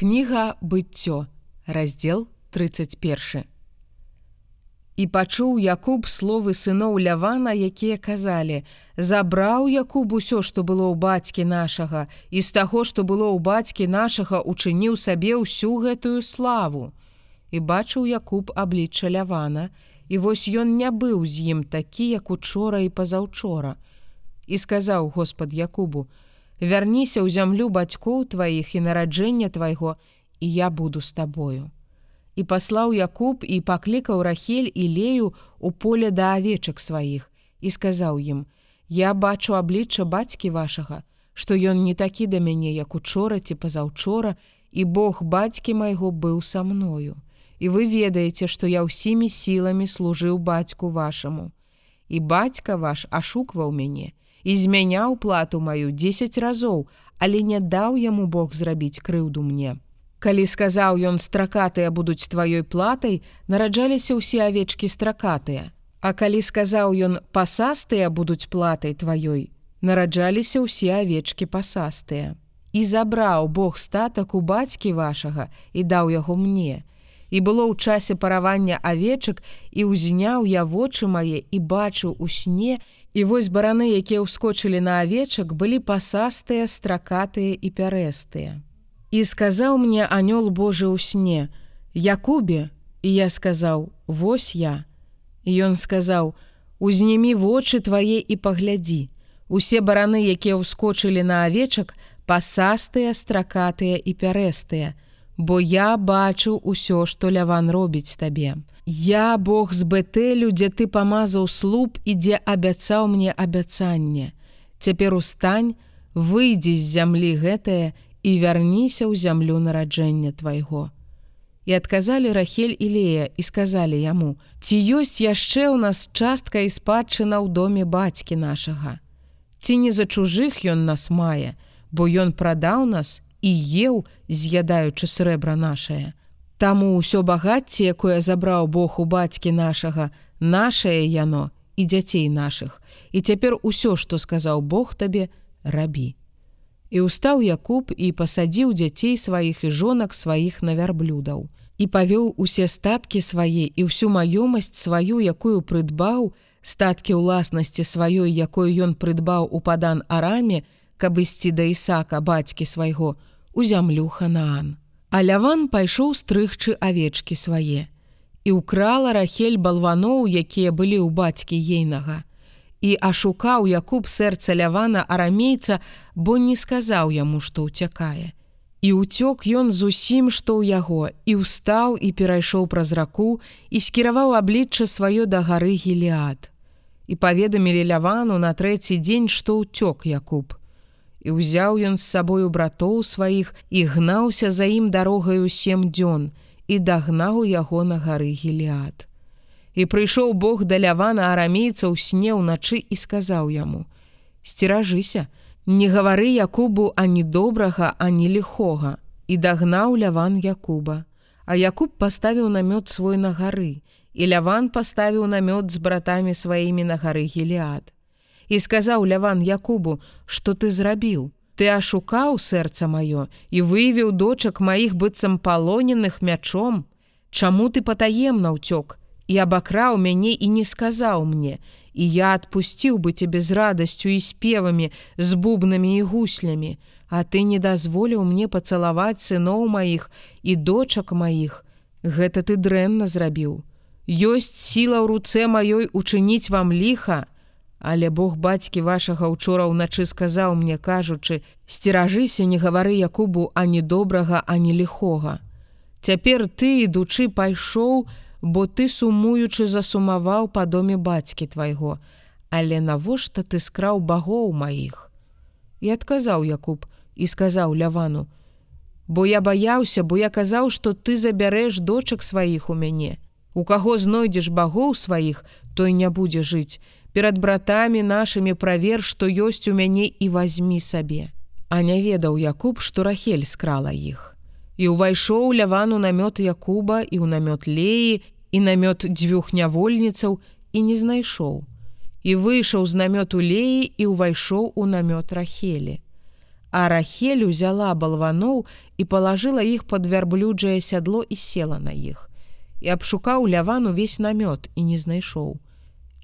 Кніга быццё, раздзел 31. І пачуў Якуб словы сыноў Лявана, якія казалі: Забраў Якуб усё, што было ў бацькі нашага, і з таго, што было ў бацькі нашага, учыніў сабе ўсю гэтую славу. І бачыў Якуб аблічча Лявана, і вось ён не быў з ім такі, як учора і пазаўчора. І сказаў Господ Якубу: вярніся ў зямлю бацькоў тваіх і нараджэння твайго і я буду з табою і паслаў Якуб і паклікаў рахель і лею у поле да авечак сваіх і сказаў ім я бачу аблічча бацькі вашага што ён не такі да мяне як учора ці пазаўчора і Бог бацькі майго быў са мною. І вы ведаеце што я ўсімі сіламі служыў бацьку вашаму. І бацька ваш ашукваў мяне і змяняў плату маю 10 разоў, але не даў яму Бог зрабіць крыўду мне. Калі сказаў ён стракатыя будуць тваёй платай, нараджаліся ўсе авечкі стракатыя. А калі сказаў ён пасастыя будуць платай тваёй, нараджаліся ўсе авечкі пасастыя. І забраў Бог статак у бацькі вашага і даў яго мне. І было ў часе паравання авечак і ўзняў я вочы мае і бачыў у сне, І вось бараны, якія ўскочылі на авечак, былі пасастыя, стракатыя і пярэстыя. І сказаў мне анёл Божы ў сне: Якубе, і я сказаў: « Вось я. І ён сказаў: « Узнімі вочы твае і паглядзі. Усе бараны, якія ўскочылі на авечак, пасастыя, стракатыя і пярэстыя, Бо я бачыў усё, што ляван робіць табе. Я Бог з бетэлю, дзе ты памазаў слуп і дзе абяцаў мне абяцанне. Цяпер устань, выйдзі з зямлі гэтае і вярніся ў зямлю нараджэння твайго. І адказалі Рахель і Лея і сказалі яму: Ці ёсць яшчэ ў нас частка і спадчына ў доме бацькі нашага. Ці не за чужых ён нас мае, бо ён прадаў нас і еў, з'ядаючы срэбра нашае. Таму ўсё багацце, якое забраў Бог у бацькі нашага, нашае яно і дзяцей нашых. І цяпер усё, што сказаў Бог табе, рабі. І ўстаў Якуб і пасадзіў дзяцей сваіх і жонак сваіх на вярблюдаў. І павёў усе статкі свае і ўсю маёмасць сваю, якую прыдбаў, статкі ўласнасці сваёй, якой ён прыдбаў у падан араме, каб ісці да Ісака бацькі свайго, у зямлю ханаан. А ляван пайшоў стрыгчы авечкі свае. І ўкрала рахель балваноў, якія былі ў бацькі ейнага. І ашукаў Якуб сэрца лявана арамейца, бо не сказаў яму, што ўцякае. І ўцёк ён зусім, што ў яго, і ўстаў і перайшоў праз раку і скіраваў аблічча сваё да гары гелиад. І паведамілі лявану на трэці дзень, што ўцёк Якуб і ўзяў ён з сабою братоў сваіх і гнаўся за ім дарогаю сем дзён і дагнаў яго на гары гелиад. І прыйшоў Бог да лявана арамейца ў сне ўначы і сказаў яму: сцеражыся, не гавары Якубу ані добрага, ані лихога і дагнаў ляван Якуба. А Якуб паставіў намёт свой на гары, і ляван паставіў намёт з братамі сваімі на гары гелиад і сказаў ляван Якубу, што ты зрабіў. Ты ашукаў сэрца маё і выявіў дочак маіх быццам палоненых мячом. Чаму ты патаемна ўцёк і абакраў мяне і не сказаў мне, і я адпусціў бы цябе з радасцю і спевамі, з бубнамі і гуслямі, А ты не дазволіў мне пацалаваць сыноў маіх і дочак маіх. Гэта ты дрэнна зрабіў. Ёсць сіла ў руцэ маёй учыніць вам ліха, Але Бог бацькі вашага учора ўначы сказаў мне, кажучы: сцеражыся, не гавары Якубу ані добрага, ані лихога. Цяпер ты, ідучы, пайшоў, бо ты сумуючы засумаваў па доме бацькі твайго, Але навошта ты скраў багоў маіх. І адказаў Якуб і сказаў лявану: « Бо я баяўся, бо я казаў, што ты забярэш дочак сваіх у мяне. У каго знойдзеш багоў сваіх, той не будзе жыць, перад братамі нашымі правер, што ёсць у мяне і возьми сабе. А не ведаў Якуб, што рахель скрала іх. І ўвайшоў лявану намёт Якуба і ў намёт леі і намёт дзвюх нявольніцаў і не знайшоў. І выйшаў з намёту леі і ўвайшоў у намёт рахелі. А рахель узяла балваноў і палажыла іх пад вярблюджае сядло і села на іх. І абшукаў ляван увесь намёт і не знайшоў.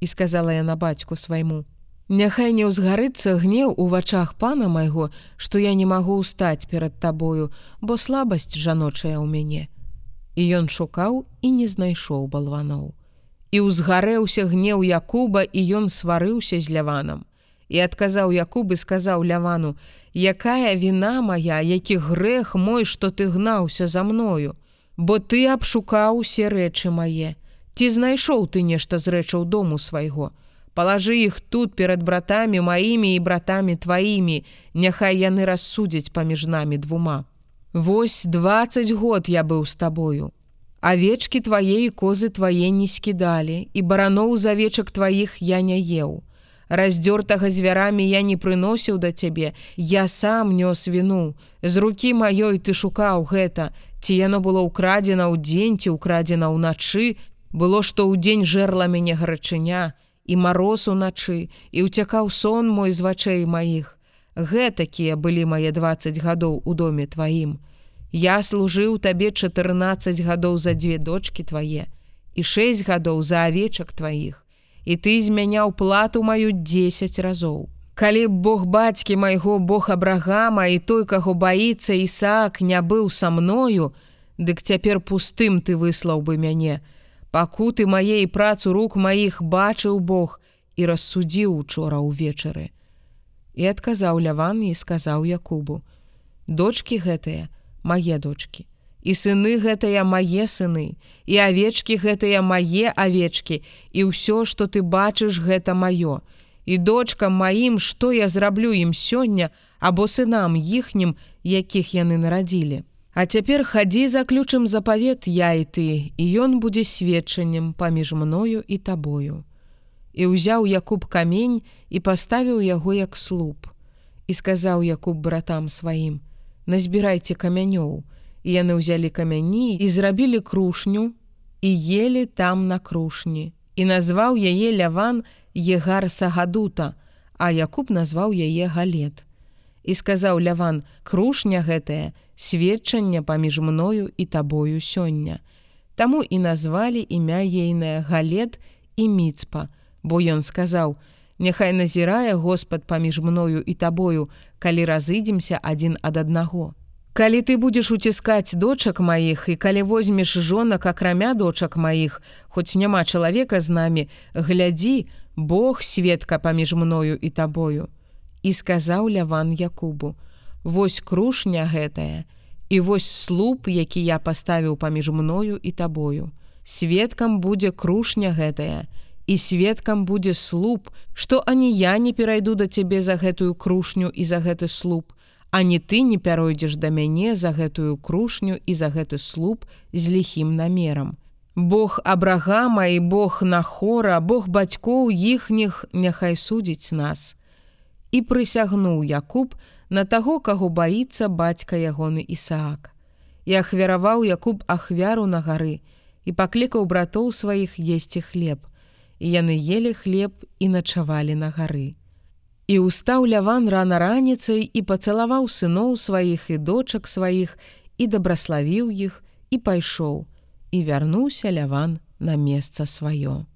І сказала яна бацьку свайму: Няхай не ўзгарыцца гнеў у вачах пана майго, што я не магу ўстаць перад табою, бо слабасць жаночая ў мяне. І ён шукаў і не знайшоў балваноў. І ўзгарэўся гнеў Якуба і ён сварыўся з ляванам. І адказаў Якубы сказаў лявану: якая віна моя, які грэх мой, што ты гнаўся за мною, Бо ты абшукаў усе рэчы мае. Ці знайшоў ты нешта з рэчаў дому свайго. Палажы іх тут перад братамі маімі і братамі тваімі, няхай яны рассудзяць паміж намі двума. Вось 20 год я быў з табою. Авечкі твае і козы твае не скідалі, і бараноў з авечак тваіх я не еў раздзёртага звярамі я не прыносіў да цябе я сам нёс віну з рукі маёй ты шукаў гэта ці яно было ўкрадзена ў дзень ці ўкрадзена ўначы было што ў дзень жерла мяне гарачыня і мароз уначы і ўцякаў сон мой з вачэй маіх гэтакія былі мае 20 гадоў у доме тваім я служыў табе 14 гадоў за дзве дочки твае і 6 гадоў за авечак тваіх і ты змяняў плату маю 10 разоў. Калі б Бог бацькі майго Бог абрагама і той, каго баіцца Ісаак не быў са мною, дык цяпер пустым ты выслаў бы мяне. Пакуты мае і працу рук маіх бачыў Бог і рассудзіў учора ўвечары. І адказаў ляван і сказаў Якубу: « Дочкі гэтыя, мае дочкі і сыны гэтыя мае сыны і авечкі гэтыя мае авечкі і ўсё што ты бачыш гэта маё і дочкам маім што я зраблю ім сёння або сынам іхнім якіх яны нарадзілі А цяпер хадзі заключым запавет я і ты і ён будзе сведчаннем паміж мною і табою. І ўзяў Якуб камень і паставіў яго як слуп. І сказаў Якуб братам сваім назбірайце камянёў і яны ўзялі камяні і зрабілі крушню і ели там на крушні. І назваў яе ляван егар сагадута а Якуб назваў яе галет і сказаў ляван крушня гэтая сведчанне паміж мною і табою сёння Таму і назвалі імя ейная галет і міцпа бо ён сказаў няхай назірае Господ паміж мною і табою калі разыдземся адзін ад аднаго Калі ты будзеш уціскаць дочак маіх і калі возьмеш жонак акрамя дочак маіх, хоць няма чалавека з намі, глядзі, Бог сведка паміж мною і табою. І сказаў ляван Якубу: Вось крушня гэтая, і вось слуп, які я паставіў паміж мною і табою. Сведкам будзе крушня гэтая, і сведкам будзе слуп, што ані я не перайду да цябе за гэтую крушню і за гэты слуп, а не ты не пяройдзеш да мяне за гэтую крушню і за гэты слуп з ліхім намерам. Бог абрагама і Бог нахора, Бог бацькоў іхніх няхай судзіць нас. І прысягнуў Якуб на таго, каго баіцца бацька ягоны Ісаак. І ахвяраваў Якуб ахвяру на гары і паклікаў братоў сваіх есці хлеб. І яны ели хлеб і начавалі на гары. І устаў ляван рана раніцай і пацалаваў сыноў сваіх і дочак сваіх і дабраславіў іх і пайшоў і вярнуўся ляван на месца сваё.